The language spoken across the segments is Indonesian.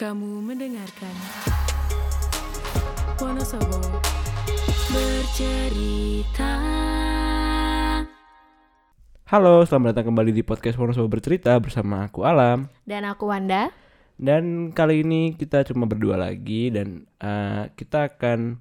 Kamu mendengarkan Wonosobo bercerita. Halo, selamat datang kembali di podcast Wonosobo bercerita bersama aku Alam. Dan aku Wanda. Dan kali ini kita cuma berdua lagi dan uh, kita akan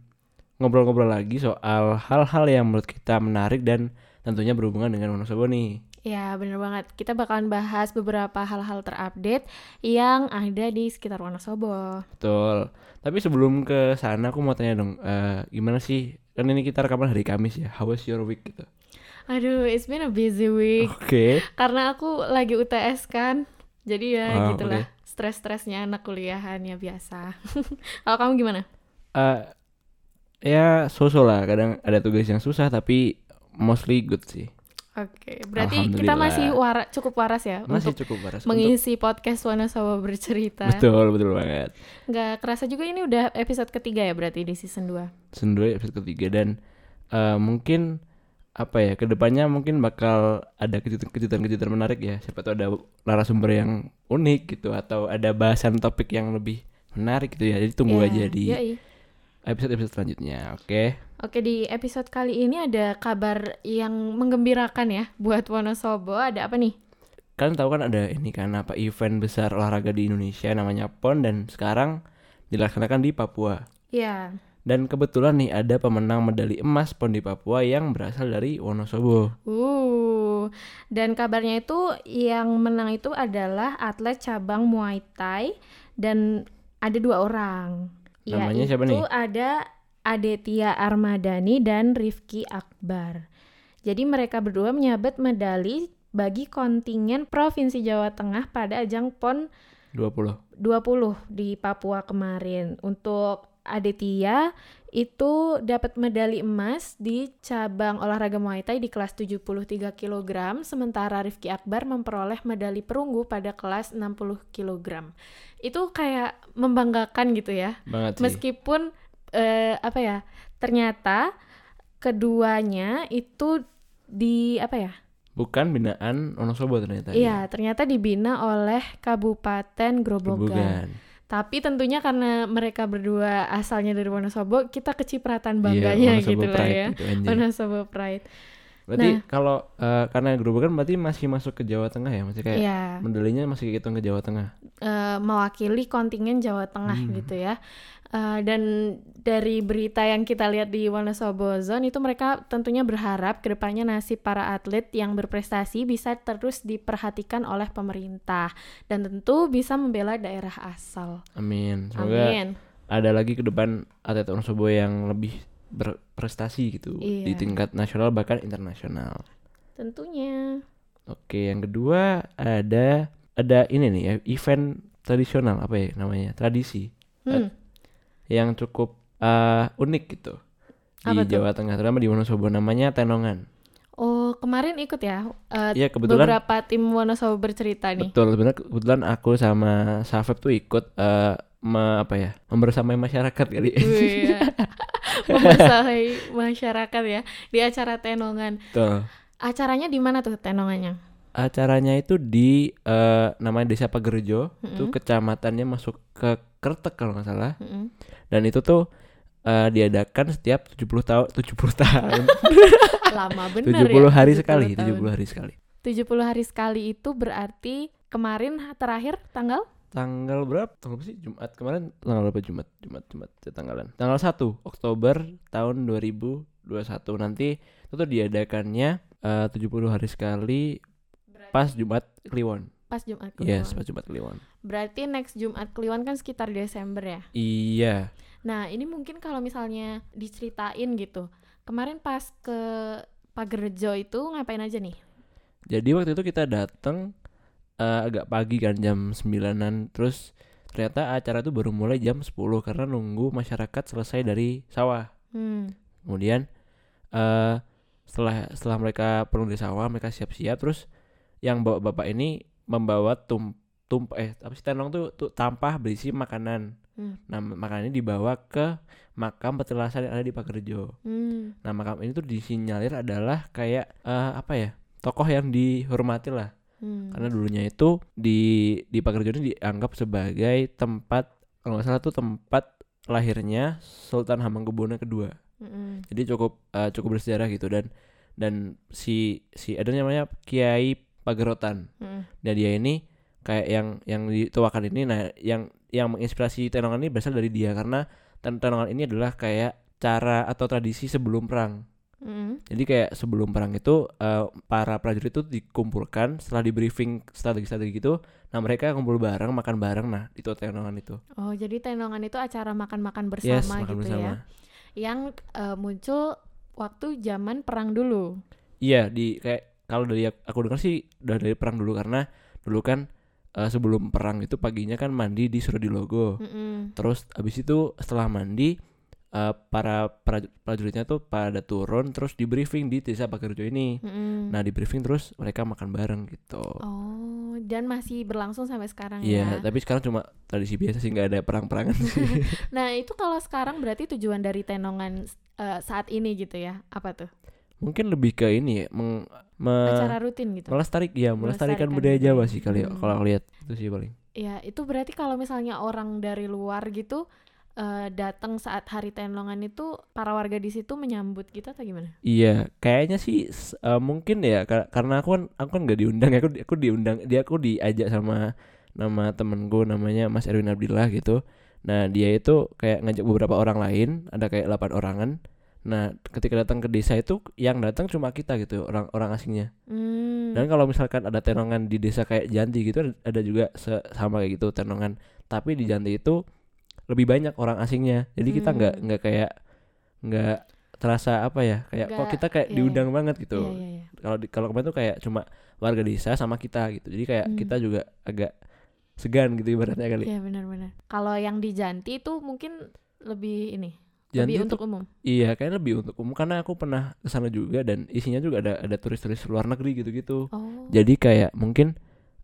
ngobrol-ngobrol lagi soal hal-hal yang menurut kita menarik dan tentunya berhubungan dengan Wonosobo nih. Ya bener banget, kita bakalan bahas beberapa hal-hal terupdate yang ada di sekitar Wonosobo Betul. Tapi sebelum ke sana aku mau tanya dong, uh, gimana sih? Kan ini kita rekaman hari Kamis ya. How was your week gitu? Aduh, it's been a busy week Oke. Karena aku lagi UTS kan Jadi ya Ah, gitulah oke. Stres-stresnya anak kuliahan ya biasa Kalau kamu gimana? Uh, ya so-so lah. Kadang ada tugas yang susah tapi mostly good sih. Oke, berarti kita masih wara, cukup waras ya Masih Untuk cukup waras. Untuk- mengisi podcast Wonosobo bercerita. Betul, betul banget. Nggak kerasa juga ini udah episode ketiga ya berarti di season 2 season 2 episode ketiga. Dan eh, mungkin apa ya ke depannya mungkin bakal ada kejutan-kejutan menarik ya. Siapa tahu ada narasumber yang unik gitu atau ada bahasan topik yang lebih menarik gitu ya. Jadi tunggu Ya, aja di episode-episode selanjutnya oke Oke di episode kali ini ada kabar yang menggembirakan ya buat Wonosobo. Ada apa nih? kalian tahu kan ada ini kan apa event besar olahraga di Indonesia namanya PON dan sekarang dilaksanakan di Papua Ya, dan kebetulan nih ada pemenang medali emas PON di Papua yang berasal dari Wonosobo uh, dan kabarnya itu yang menang itu adalah atlet cabang Muay Thai dan ada dua orang. Namanya siapa Yaitu nih? ada Adetia Armadani dan Rifki Akbar. Jadi mereka berdua menyabet medali bagi kontingen Provinsi Jawa Tengah pada ajang PON 20 20 di Papua kemarin. Untuk Aditya itu dapat medali emas di cabang olahraga Muay Thai di kelas 73 kg, sementara Rifki Akbar memperoleh medali perunggu pada kelas 60 kg. Itu kayak membanggakan gitu ya. banget sih Meskipun eh, apa ya? Ternyata keduanya itu di apa ya? bukan binaan Wonosobo ternyata ya. Iya, ternyata dibina oleh Kabupaten Grobogan. Grobogan. Tapi tentunya karena mereka berdua asalnya dari Wonosobo, kita kecipratan Iya, bangganya Wonosobo gitu lah ya. gitu. Wonosobo Pride. Berarti Nah. kalau eh, karena Grobogan berarti masih masuk ke Jawa Tengah ya, masih kayak Iya, medalinya masih kehitung ke Jawa Tengah. eh, mewakili kontingen Jawa Tengah Hmm. gitu ya. Eh, dan dari berita yang kita lihat di Wonosobo Zone itu mereka tentunya berharap ke depannya nasib para atlet yang berprestasi bisa terus diperhatikan oleh pemerintah dan tentu bisa membela daerah asal. Amin. Semoga Amin. ada lagi ke depan atlet Wonosobo yang lebih berprestasi gitu di Iya. tingkat nasional bahkan internasional. Tentunya. Oke, yang kedua ada ada ini nih ya, event tradisional apa ya namanya? Tradisi Hmm. Yang cukup eh, unik gitu di Apa tuh? Jawa Tengah, terutama di Wonosobo namanya Tenongan. Oh, kemarin ikut ya? eh, Iya, kebetulan beberapa tim Wonosobo bercerita nih. Betul, sebenarnya kebetulan aku sama Safeb tuh ikut eh me- apa ya? Membersamai masyarakat kali. Ya. Membasahi masyarakat ya di acara Tenongan. Betul. Acaranya di mana tuh Tenongannya? Acaranya itu di eh, namanya Desa Pagerjo, itu Mm-mm. kecamatannya masuk ke Kertek kalau nggak salah. Mm-mm. Dan itu tuh eh, diadakan setiap 70 tahun 70 tahun. Lama bener 70 ya. hari 70 sekali, tahun. 70 hari sekali. 70 hari sekali itu berarti kemarin terakhir tanggal Tanggal berapa? Tanggal berapa sih? Jumat kemarin tanggal berapa Jumat? Jumat Jumat ya, tanggalan. Tanggal 1 Oktober tahun 2021. Nanti itu tuh diadakannya eh, 70 hari sekali pas Jumat Kliwon. pas Jumat Kliwon. Yes, pas Jumat Kliwon. Berarti next Jumat Kliwon kan sekitar Desember ya. Iya. Nah, ini mungkin kalau misalnya diceritain gitu. Kemarin pas ke Pagerjo itu ngapain aja nih? Jadi waktu itu kita datang eh, agak pagi kan jam 9-an terus ternyata acara itu baru mulai jam 10 karena nunggu masyarakat selesai dari sawah. Hmm. Kemudian eh setelah setelah mereka penuh di sawah, mereka siap-siap terus yang bawa bapak ini membawa tum tump eh apa sih tenong tuh, tuh tampah berisi makanan. Hmm. Nah, makanan ini dibawa ke makam petilasan yang ada di Pagerjo. Hmm. Nah, makam ini tuh disinyalir adalah kayak eh, apa ya? Tokoh yang dihormati lah Hmm. karena dulunya itu di di Pagerjo ini dianggap sebagai tempat kalau nggak salah tuh tempat lahirnya Sultan Hamengkubuwono kedua Mm-mm. jadi cukup eh, cukup bersejarah gitu dan dan si si ada namanya Kiai Pagerotan Mm-mm. dan dia ini kayak yang yang dituakan ini nah yang yang menginspirasi tenongan ini berasal dari dia karena ten- tenongan ini adalah kayak cara atau tradisi sebelum perang Mm-mm. jadi kayak sebelum perang itu eh, para prajurit itu dikumpulkan setelah di briefing strategi-strategi gitu nah mereka kumpul bareng makan bareng nah itu tenongan itu Oh, jadi tenongan itu acara makan-makan yes bersama makan gitu bersama ya. Yang eh, muncul waktu zaman perang dulu. Iya di kayak kalau dari ak- aku dengar sih udah dari perang dulu karena dulu kan eh, sebelum perang itu paginya kan mandi di Suradilogo. Mm-mm. Terus abis itu setelah mandi eh, para praj- prajuritnya tuh pada turun terus di briefing di desa Pagerjo ini. Mm-mm. Nah di briefing terus mereka makan bareng gitu. Oh, dan masih berlangsung sampai sekarang Iya ya. tapi sekarang cuma tradisi biasa sih nggak ada perang-perangan sih. Nah, itu kalau sekarang berarti tujuan dari tenongan eh, saat ini gitu ya. Apa tuh? Mungkin lebih ke ini ya, meng, me- Acara rutin gitu. melestarik ya melestarikan Melestarikan budaya. Jawa sih kali ya, Hmm. kalau lihat itu sih paling. Ya, itu berarti kalau misalnya orang dari luar gitu eh, datang saat hari tenongan itu para warga di situ menyambut gitu atau gimana? Iya, kayaknya sih eh, mungkin ya kar- karena aku kan aku kan nggak diundang ya, aku aku diundang dia aku diajak sama nama temenku namanya Mas Erwin Abdillah gitu. Nah dia itu kayak ngajak beberapa orang lain, ada kayak 8 orangan. Nah ketika datang ke desa itu yang datang cuma kita gitu orang orang asingnya. Hmm. Dan kalau misalkan ada tenongan di desa kayak Janti gitu ada- juga sama kayak gitu tenongan. Tapi di Janti itu lebih banyak orang asingnya. Jadi kita nggak Hmm. nggak kayak nggak terasa apa ya kayak kok Nggak- kita kayak iya, diundang banget gitu. Iya, iya, iya. Kalau di kalau kemarin tuh kayak cuma warga desa sama kita gitu. Jadi kayak Hmm. kita juga agak segan gitu ibaratnya kali. Iya, benar-benar. Kalau yang di Janti itu mungkin lebih ini, Janti lebih untuk umum. iya kayaknya lebih untuk umum karena aku pernah ke sana juga dan isinya juga ada ada turis-turis luar negeri gitu-gitu. Oh. Jadi kayak mungkin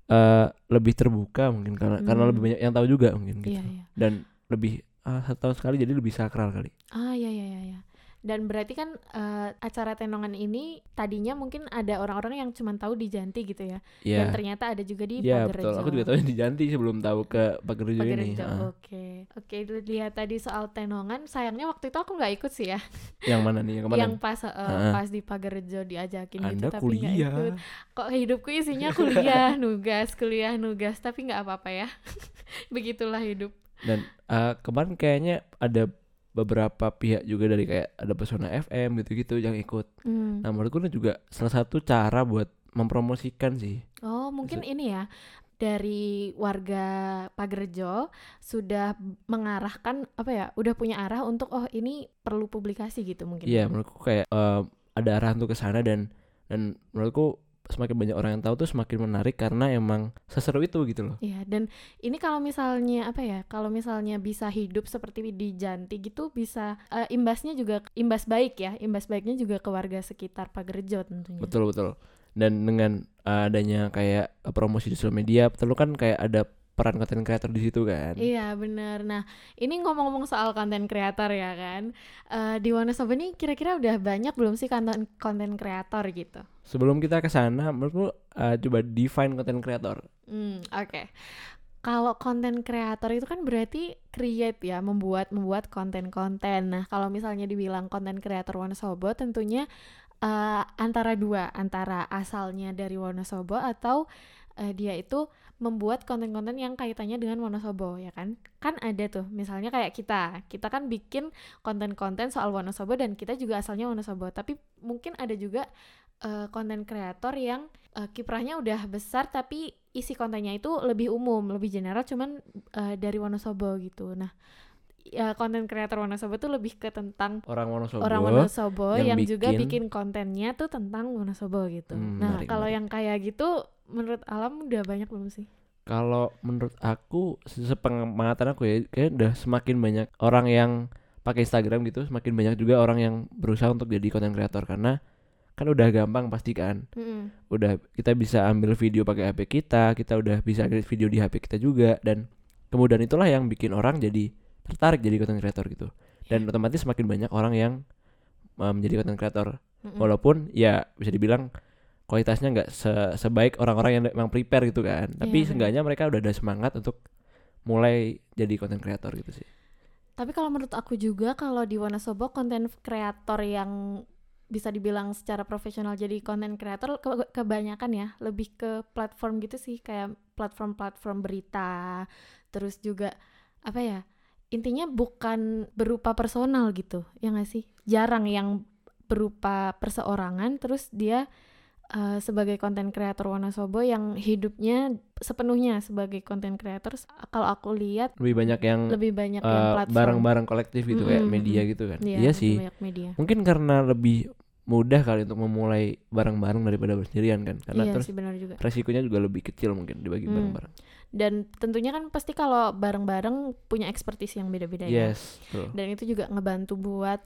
eh lebih terbuka mungkin karena karena Hmm. lebih banyak yang tahu juga mungkin gitu. Iya, iya. Dan lebih ah, satu tahun sekali jadi lebih sakral kali. Ah, iya, iya, iya, iya. Dan berarti kan eh, acara tenongan ini tadinya mungkin ada orang-orang yang cuma tahu di Janti gitu ya. Dan Iya. ternyata ada juga di Iya Pagerjo. betul. Aku juga tahu di Janti sebelum tahu ke Pagerjo ini. Pagerjo. Oke. Oke, itu lihat tadi soal tenongan. Sayangnya waktu itu aku nggak ikut sih ya. Yang mana nih? Yang yang pas Ah. pas di Pagerjo diajakin gitu Anda tapi nggak kuliah. ikut. Kok hidupku isinya kuliah, nugas, kuliah, nugas, tapi nggak apa-apa ya. Begitulah hidup. Dan eh, kemarin kayaknya ada beberapa pihak juga dari kayak ada Pesona FM gitu-gitu yang ikut. Hmm. Nah menurutku ini juga salah satu cara buat mempromosikan sih. Oh, mungkin ini ya dari warga Pagerjo sudah mengarahkan apa ya? Udah punya arah untuk oh ini perlu publikasi gitu mungkin. Iya menurutku kayak eh, ada arahan untuk ke sana dan dan menurutku semakin banyak orang yang tahu tuh semakin menarik karena emang seseru itu gitu loh. Iya, dan ini kalau misalnya apa ya? Kalau misalnya bisa hidup seperti di Janti gitu bisa eh, imbasnya juga imbas baik ya. Imbas baiknya juga ke warga sekitar Pagerjo tentunya. Betul betul. Dan dengan adanya kayak eh, promosi di sosial media, betul kan kayak ada peran konten kreator di situ kan. Iya benar. Nah ini ngomong-ngomong soal konten kreator ya kan, Eh, di Wonosobo ini kira-kira udah banyak belum sih konten konten kreator gitu? Sebelum kita ke sana, menurutku eh, coba define konten kreator. Hmm oke. Kalau konten kreator itu kan berarti create ya, membuat membuat konten-konten. Nah kalau misalnya dibilang konten kreator Wonosobo, tentunya eh, antara dua, antara asalnya dari Wonosobo atau eh, dia itu membuat konten-konten yang kaitannya dengan Wonosobo ya kan kan ada tuh misalnya kayak kita kita kan bikin konten-konten soal Wonosobo dan kita juga asalnya Wonosobo tapi mungkin ada juga eh, konten kreator yang eh, kiprahnya udah besar tapi isi kontennya itu lebih umum lebih general cuman eh, dari Wonosobo gitu nah ya konten kreator Wonosobo tuh lebih ke tentang Orang Wonosobo. orang Wonosobo yang yang, juga bikin- bikin kontennya tuh tentang Wonosobo gitu. Hmm, nah, kalau yang kayak gitu menurut Alam udah banyak belum sih? Kalau menurut aku se- sepengetahuan aku ya, kayak udah semakin banyak orang yang pakai Instagram gitu, semakin banyak juga orang yang berusaha untuk jadi konten kreator karena kan udah gampang pasti kan. Mm-mm. Udah kita bisa ambil video pakai HP kita, kita udah bisa edit video di HP kita juga dan kemudian itulah yang bikin orang jadi tertarik jadi konten kreator gitu. Dan otomatis semakin banyak orang yang menjadi konten kreator Mm-mm. walaupun ya bisa dibilang kualitasnya nggak se- sebaik orang-orang yang memang prepare gitu kan. Tapi Iya, seenggaknya mereka udah ada semangat untuk mulai jadi content creator gitu sih. Tapi kalau menurut aku juga kalau di Wonosobo konten kreator yang bisa dibilang secara profesional jadi konten kreator ke- kebanyakan ya lebih ke platform gitu sih. Kayak platform-platform berita terus juga apa ya intinya bukan berupa personal gitu ya nggak sih? Jarang yang berupa perseorangan terus dia eh, sebagai konten kreator Wonosobo yang hidupnya sepenuhnya sebagai konten kreator kalau aku lihat lebih banyak yang lebih banyak eh, yang platform. barang-barang kolektif gitu kayak Mm-mm, media mm-mm. gitu kan. Iya, iya sih. media. Mungkin karena lebih mudah kali untuk memulai bareng-bareng daripada bersendirian kan karena iya terus sih benar juga. resikonya juga lebih kecil mungkin dibagi Hmm. bareng-bareng dan tentunya kan pasti kalau bareng-bareng punya ekspertis yang beda-beda ya. Yes betul. dan itu juga ngebantu buat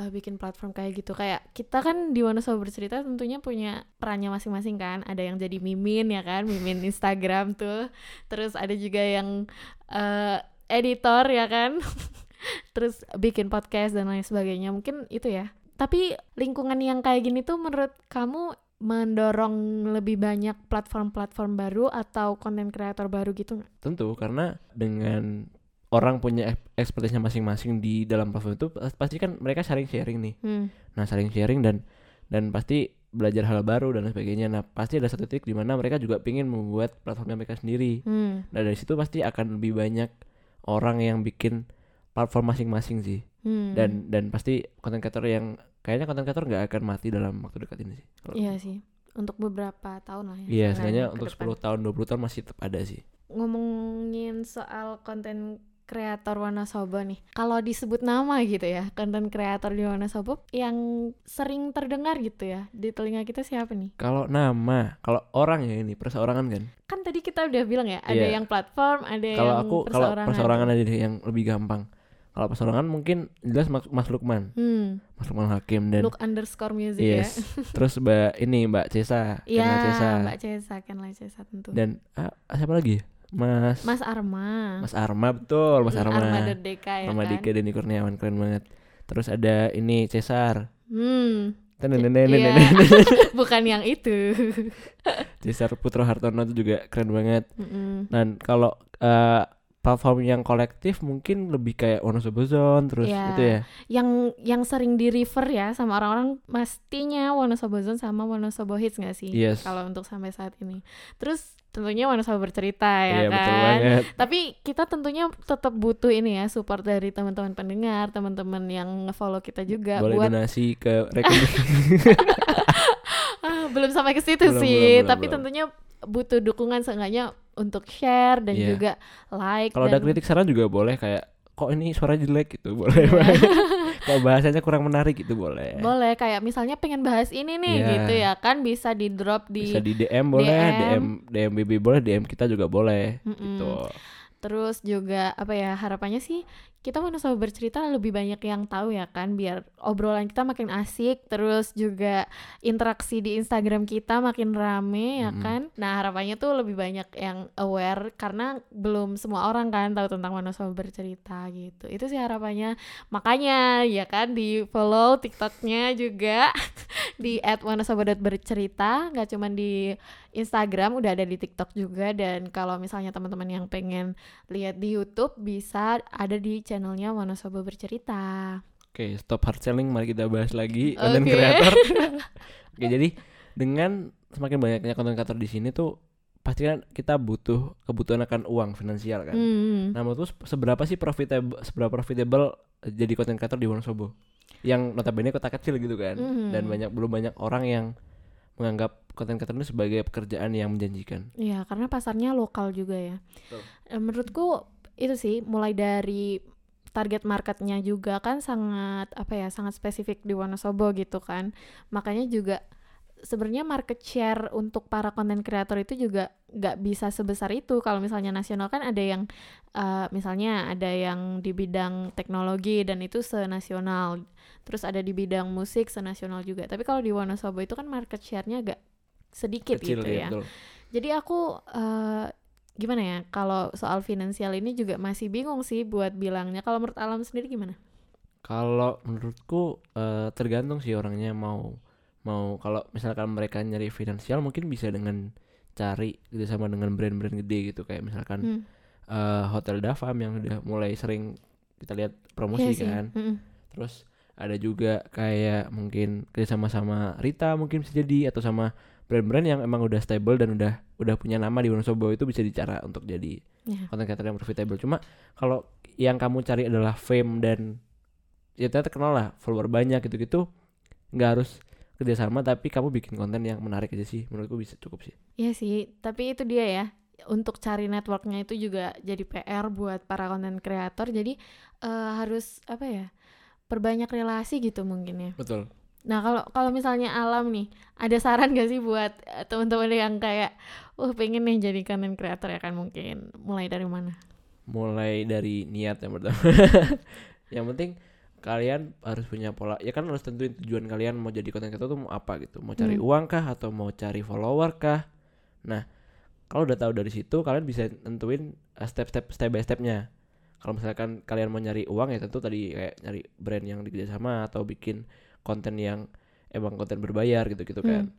uh, bikin platform kayak gitu. Kayak kita kan di Wonosobo bercerita tentunya punya perannya masing-masing kan. Ada yang jadi mimin ya kan? Mimin Instagram tuh. Terus ada juga yang uh, editor ya kan? Terus bikin podcast dan lain sebagainya. Mungkin itu ya. Tapi lingkungan yang kayak gini tuh menurut kamu mendorong lebih banyak platform-platform baru atau konten kreator baru gitu nggak? tentu karena dengan orang punya expertise masing-masing di dalam platform itu pas- pasti kan mereka saling sharing nih Hmm. nah saling sharing dan dan pasti belajar hal baru dan sebagainya nah pasti ada satu titik di mana mereka juga ingin membuat platformnya mereka sendiri Hmm. nah dari situ pasti akan lebih banyak orang yang bikin platform masing-masing sih Hmm. dan dan pasti konten kreator yang kayaknya konten kreator nggak akan mati dalam waktu dekat ini sih Iya sih, untuk beberapa tahun lah ya. Iya, sebenarnya untuk depan. 10 tahun 20 tahun masih tetap ada sih. Ngomongin soal konten kreator Wonosobo nih. Kalau disebut nama gitu ya, konten kreator di Wonosobo yang sering terdengar gitu ya di telinga kita siapa nih? Kalau nama, kalau orang ya ini perseorangan kan. Kan tadi kita udah bilang ya, ada Iya. yang platform, ada Kalau yang aku kalau perseorangan. perseorangan aja deh yang lebih gampang. Kalau perseorangan mungkin jelas Mas, Mas Lukman, Hmm, Mas Lukman Hakim dan look underscore music yes. Terus Mbak ini Mbak Cesa, ya. Iya, Kenal Cesa. Mbak Cesa, Kenla Cesa tentu. Dan ah, siapa lagi? ya? Mas Mas Arma. Mas Arma betul, Mas Arma. Arma Deka ya Arma kan? Dika Denny Kurniawan keren banget. Terus ada ini Cesar. Hmm. Iya. Bukan yang itu. Cesar Putro Hartono itu juga keren banget. Mm-mm. Dan kalau eh, platform yang kolektif mungkin lebih kayak Wonosobo Zone terus Iya. itu ya. yang yang sering di refer ya sama orang-orang mestinya Wonosobo Zone sama Wonosobo Hits nggak sih Yes. kalau untuk sampai saat ini terus tentunya Wonosobo bercerita ya Iya kan betul banget. tapi kita tentunya tetap butuh ini ya support dari teman-teman pendengar teman-teman yang nge-follow kita juga Boleh buat donasi ke rekening. Ah, belum sampai ke situ Belum, sih belum, belum, tapi belum. tentunya butuh dukungan seenggaknya untuk share dan Iya. juga like Kalau ada kritik saran juga boleh kayak kok ini suara jelek gitu boleh. Boleh. Kalau bahasanya kurang menarik gitu boleh. boleh kayak misalnya pengen bahas ini nih Iya. gitu ya kan bisa di drop di Bisa di DM boleh, DM. DM DM BB boleh, DM kita juga boleh. Mm-mm. Gitu. Terus juga apa ya harapannya sih kita Wonosobo bercerita lebih banyak yang tahu ya kan biar obrolan kita makin asik terus juga interaksi di Instagram kita makin rame ya Mm-mm. kan. Nah harapannya tuh lebih banyak yang aware karena belum semua orang kan tahu tentang Wonosobo bercerita gitu. Itu sih harapannya. Makanya ya kan di follow TikToknya juga di @wonosobo.bercerita nggak cuma di Instagram udah ada di TikTok juga dan kalau misalnya teman-teman yang pengen lihat di YouTube bisa ada di channelnya Wonosobo bercerita. Oke, stop hard selling. Mari kita bahas lagi konten Oke. kreator. Oke, jadi dengan semakin banyaknya konten kreator di sini tuh pasti kan kita butuh kebutuhan akan uang finansial kan. Hmm. Nah, menurut seberapa sih profitable seberapa profitable jadi konten kreator di Wonosobo? Yang notabene kota kecil gitu kan. Mhm. Dan banyak belum banyak orang yang menganggap konten kreator itu sebagai pekerjaan yang menjanjikan. Iya, karena pasarnya lokal juga ya. Betul. Eh, Menurutku itu sih mulai dari target marketnya juga kan sangat apa ya sangat spesifik di Wonosobo gitu kan makanya juga sebenarnya market share untuk para konten kreator itu juga nggak bisa sebesar itu kalau misalnya nasional kan ada yang eh, misalnya ada yang di bidang teknologi dan itu senasional terus ada di bidang musik senasional juga tapi kalau di Wonosobo itu kan market share-nya agak sedikit Kecil gitu ya, ya betul. jadi aku eh, gimana ya kalau soal finansial ini juga masih bingung sih buat bilangnya. Kalau menurut Alam sendiri gimana? Kalau menurutku eh, tergantung sih orangnya mau mau kalau misalkan mereka nyari finansial mungkin bisa dengan cari gitu sama dengan brand-brand gede gitu kayak misalkan Hmm. eh, Hotel Davam yang udah mulai sering kita lihat promosi sih. kan Mm-mm. terus ada juga kayak mungkin kerjasama sama Rita mungkin bisa jadi atau sama brand-brand yang emang udah stable dan udah udah punya nama di Wonosobo itu bisa dicara untuk jadi Ya. content creator yang profitable cuma kalau yang kamu cari adalah fame dan ya ternyata kenal lah follower banyak gitu-gitu nggak harus kerjasama tapi kamu bikin konten yang menarik aja sih menurutku bisa cukup sih Iya sih, tapi itu dia ya. Untuk cari networknya itu juga jadi PR buat para konten kreator. Jadi eh, harus apa ya? Perbanyak relasi gitu mungkin ya. betul Nah, kalau kalau misalnya alam nih, ada saran gak sih buat eh, teman-teman yang kayak wah pengen nih jadi content creator ya kan mungkin mulai dari mana? mulai dari niat yang pertama yang penting kalian harus punya pola ya kan harus tentuin tujuan kalian mau jadi konten creator tuh mau apa gitu mau cari Hmm. uang kah atau mau cari follower kah nah kalau udah tahu dari situ kalian bisa nentuin uh, step-step step by stepnya kalau misalkan kalian mau nyari uang ya tentu tadi kayak nyari brand yang dikerjasama atau bikin konten yang emang konten berbayar gitu gitu kan Hmm.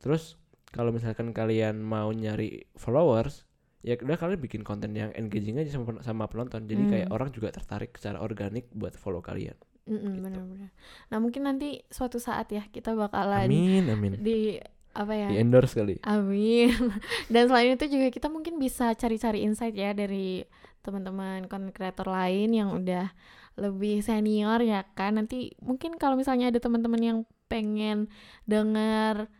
terus kalau misalkan kalian mau nyari followers ya udah kalian bikin konten yang engaging aja sama, sama penonton jadi Hmm. kayak orang juga tertarik secara organik buat follow kalian Mm-mm, Gitu. benar-benar. Nah, mungkin nanti suatu saat ya kita bakalan amin amin di apa ya? di endorse kali Amin. Dan selain itu juga kita mungkin bisa cari-cari insight ya dari teman-teman content creator lain yang udah lebih senior ya kan. Nanti mungkin kalau misalnya ada teman-teman yang pengen dengar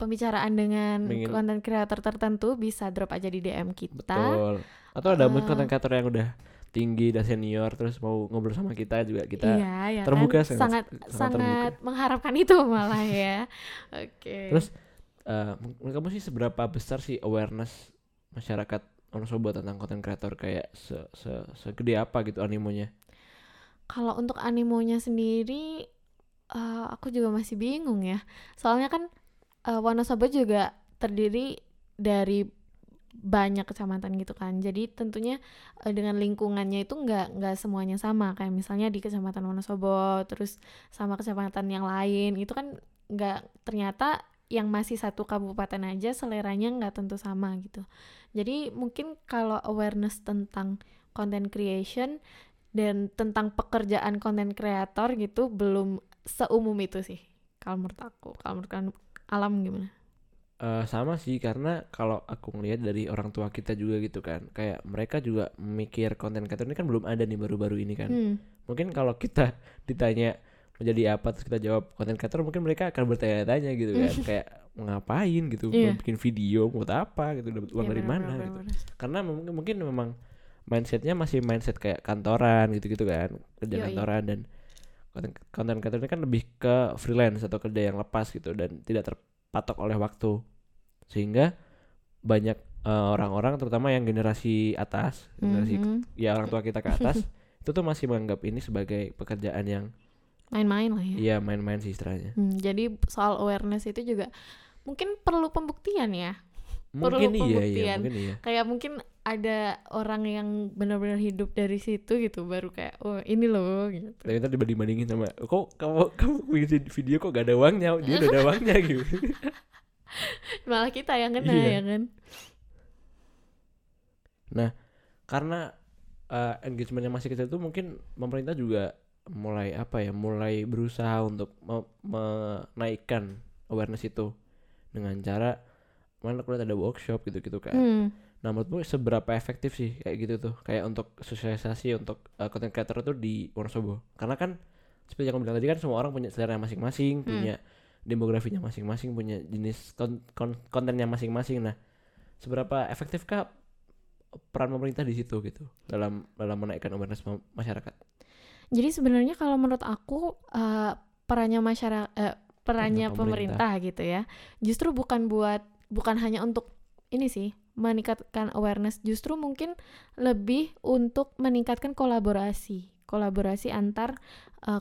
pembicaraan dengan content creator tertentu bisa drop aja di DM kita. betul atau ada Eh. konten creator yang udah tinggi dan senior terus mau ngobrol sama kita juga kita iya, ya terbuka, kan? sangat- sangat sangat mengharapkan itu malah ya. Oke. Terus, eh, menurut kamu sih seberapa besar sih awareness masyarakat Wonosobo tentang konten creator kayak se se segede apa gitu animonya Kalau untuk animonya sendiri, eh, aku juga masih bingung ya. Soalnya kan eh, Wonosobo juga terdiri dari banyak kecamatan gitu kan. Jadi tentunya eh, dengan lingkungannya itu nggak nggak semuanya sama. Kayak misalnya di kecamatan Wonosobo, terus sama kecamatan yang lain itu kan nggak ternyata yang masih satu kabupaten aja seleranya nggak tentu sama gitu. Jadi mungkin kalau awareness tentang content creation dan tentang pekerjaan konten kreator gitu belum seumum itu sih kalau menurut aku kalau menurut kan- alam gimana? Eh, sama sih karena kalau aku ngelihat dari orang tua kita juga gitu kan kayak mereka juga mikir konten creator ini kan belum ada nih baru-baru ini kan. Hmm, mungkin kalau kita ditanya menjadi apa terus kita jawab konten creator mungkin mereka akan bertanya-tanya gitu kan kayak ngapain gitu mau bikin video buat apa gitu dapat uang iya, dari mana gitu. karena mungkin mungkin memang mindsetnya masih mindset kayak kantoran gitu-gitu kan kerja Yoi. kantoran dan konten konten creator ini kan lebih ke freelance atau kerja yang lepas gitu dan tidak terpatok oleh waktu. Sehingga banyak eh, orang-orang terutama yang generasi atas generasi Mhm. ya orang tua kita ke atas itu tuh masih menganggap ini sebagai pekerjaan yang main-main lah ya. Iya main-main sih istilahnya. Hmm, jadi soal awareness itu juga mungkin perlu pembuktian ya. Perlu mungkin iya iya pembuktian. mungkin iya. Kayak mungkin ada orang yang benar-benar hidup dari situ gitu baru kayak oh ini loh gitu. Tapi ntar dibanding bandingin sama kok kamu kamu bikin video kok gak ada uangnya? Dia udah ada uangnya gitu. Malah kita yang kena Iya. ya kan? Karena eh, engagementnya masih kecil tuh mungkin pemerintah juga mulai apa ya mulai berusaha untuk me- menaikkan awareness itu dengan cara mana aku lihat ada workshop gitu-gitu kan. Hmm, Nah menurutmu seberapa efektif sih kayak gitu tuh kayak untuk sosialisasi untuk uh, content creator tuh di Wonosobo karena kan seperti yang aku bilang tadi kan semua orang punya selera masing-masing Hmm. punya demografinya masing-masing punya jenis kon- kon- kontennya masing-masing nah seberapa efektifkah peran pemerintah di situ gitu dalam dalam menaikkan awareness ma- masyarakat Jadi sebenarnya kalau menurut aku eh, perannya masyarakat eh, perannya Perannya pemerintah. gitu ya. Justru bukan buat bukan hanya untuk ini sih meningkatkan awareness, justru mungkin lebih untuk meningkatkan kolaborasi. Kolaborasi antar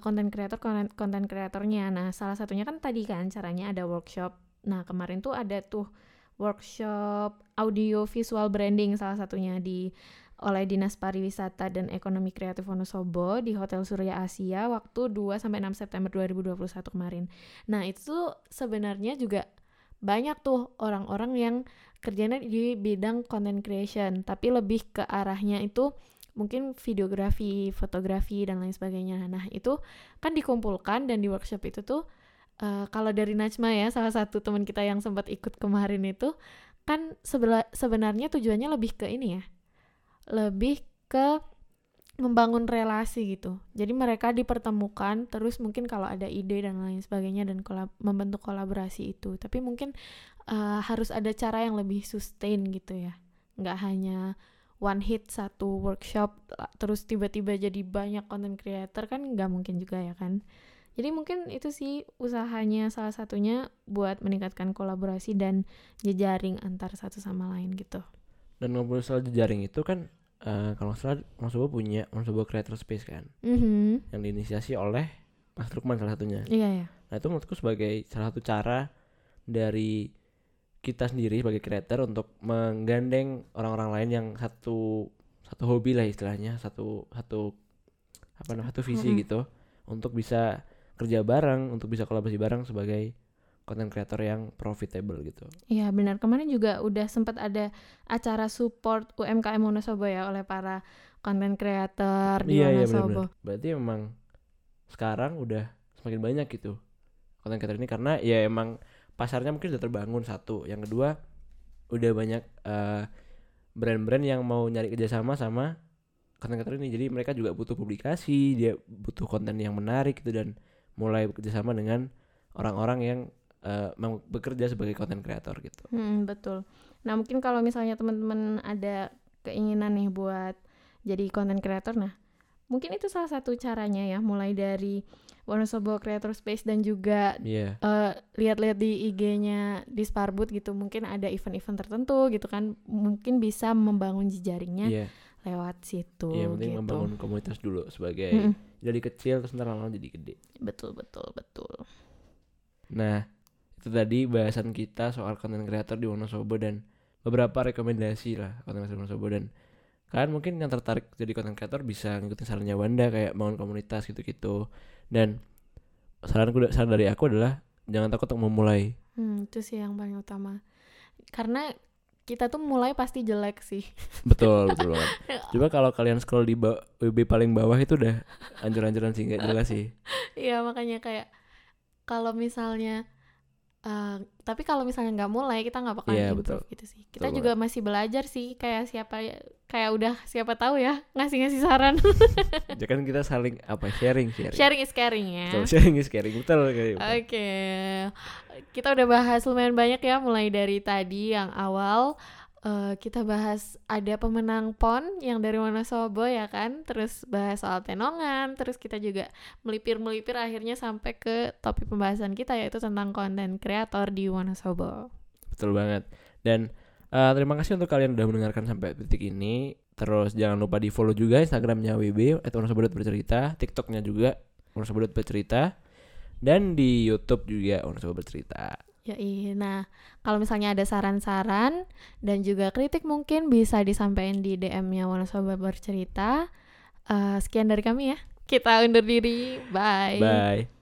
konten kreator konten kreatornya. Nah, salah satunya kan tadi kan caranya ada workshop. Nah, kemarin tuh ada tuh workshop audio visual branding salah satunya di oleh Dinas Pariwisata dan Ekonomi Kreatif Wonosobo di Hotel Surya Asia waktu 2 sampai 6 September 2021 kemarin. Nah, itu sebenarnya juga banyak tuh orang-orang yang kerjanya di bidang content creation, tapi lebih ke arahnya itu mungkin videografi, fotografi dan lain sebagainya. Nah, itu kan dikumpulkan dan di workshop itu tuh uh, kalau dari Najma ya, salah satu teman kita yang sempat ikut kemarin itu kan sebenarnya tujuannya lebih ke ini ya lebih ke membangun relasi gitu. Jadi mereka dipertemukan terus mungkin kalau ada ide dan lain sebagainya dan kolab membentuk kolaborasi itu. Tapi mungkin uh, harus ada cara yang lebih sustain gitu ya. Nggak hanya one hit satu workshop terus tiba-tiba jadi banyak content creator kan nggak mungkin juga ya kan. Jadi mungkin itu sih usahanya salah satunya buat meningkatkan kolaborasi dan jejaring antar satu sama lain gitu. Dan ngobrol soal jejaring itu kan uh, kalau nggak salah Mas Bobo punya Mas Bobo Creator Space kan mm-hmm. yang diinisiasi oleh Mas Trukman salah satunya iya iya nah itu menurutku sebagai salah satu cara dari kita sendiri sebagai creator untuk menggandeng orang-orang lain yang satu satu hobi lah istilahnya satu satu apa namanya satu visi mm-hmm. gitu untuk bisa kerja bareng untuk bisa kolaborasi bareng sebagai konten kreator yang profitable gitu. Iya benar kemarin juga udah sempat ada acara support UMKM Wonosobo ya oleh para konten kreator di iya, Wonosobo. Iya benar, benar. Berarti memang sekarang udah semakin banyak gitu konten kreator ini karena ya emang pasarnya mungkin sudah terbangun satu. Yang kedua udah banyak uh, brand-brand yang mau nyari kerjasama sama konten kreator ini. Jadi mereka juga butuh publikasi, dia butuh konten yang menarik gitu dan mulai bekerjasama dengan orang-orang yang uh, bekerja sebagai konten kreator gitu. Hmm, betul. Nah mungkin kalau misalnya teman-teman ada keinginan nih buat jadi konten kreator, nah mungkin itu salah satu caranya ya, mulai dari Wonosobo Creator Space dan juga yeah. Iya. uh, lihat-lihat di IG-nya di Sparbut gitu, mungkin ada event-event tertentu gitu kan, mungkin bisa membangun jejaringnya. Yeah. lewat situ Iya, penting gitu. membangun komunitas dulu sebagai mm jadi kecil terus ntar lama jadi gede. Betul, betul, betul. Nah, itu tadi bahasan kita soal konten kreator di Wonosobo dan beberapa rekomendasi lah konten kreator di Wonosobo. Dan kalian mungkin yang tertarik jadi konten kreator bisa ngikutin sarannya Wanda kayak bangun komunitas gitu-gitu. Dan saran saran dari aku adalah jangan takut untuk memulai. Hmm, itu sih yang paling utama. Karena kita tuh mulai pasti jelek sih. Betul betul banget. Coba kalau kalian scroll di WB paling bawah itu udah anjur-anjuran sih nggak jelas sih. Iya makanya kayak kalau misalnya Uh, tapi kalau misalnya nggak mulai kita nggak bakal yeah, improve betul. gitu sih. Kita betul juga banget. masih belajar sih kayak siapa kayak udah siapa tahu ya ngasih ngasih saran. ya kan kita saling apa sharing sharing. Sharing is caring ya. Betul, sharing is caring betul kayak. Oke, okay. kita udah bahas lumayan banyak ya mulai dari tadi yang awal uh, kita bahas ada pemenang PON yang dari Wonosobo ya kan, terus bahas soal tenongan, terus kita juga melipir-melipir akhirnya sampai ke topik pembahasan kita yaitu tentang konten kreator di Wonosobo. Betul banget. Dan uh, terima kasih untuk kalian udah mendengarkan sampai titik ini. Terus jangan lupa di follow juga Instagramnya WB atau Wonosobo bercerita, TikToknya juga Wonosobo bercerita, dan di YouTube juga Wonosobo bercerita. Ya iya. Nah, kalau misalnya ada saran-saran dan juga kritik mungkin bisa disampaikan di DM-nya Wonosobo bercerita. Uh, sekian dari kami ya. Kita undur diri. Bye. Bye.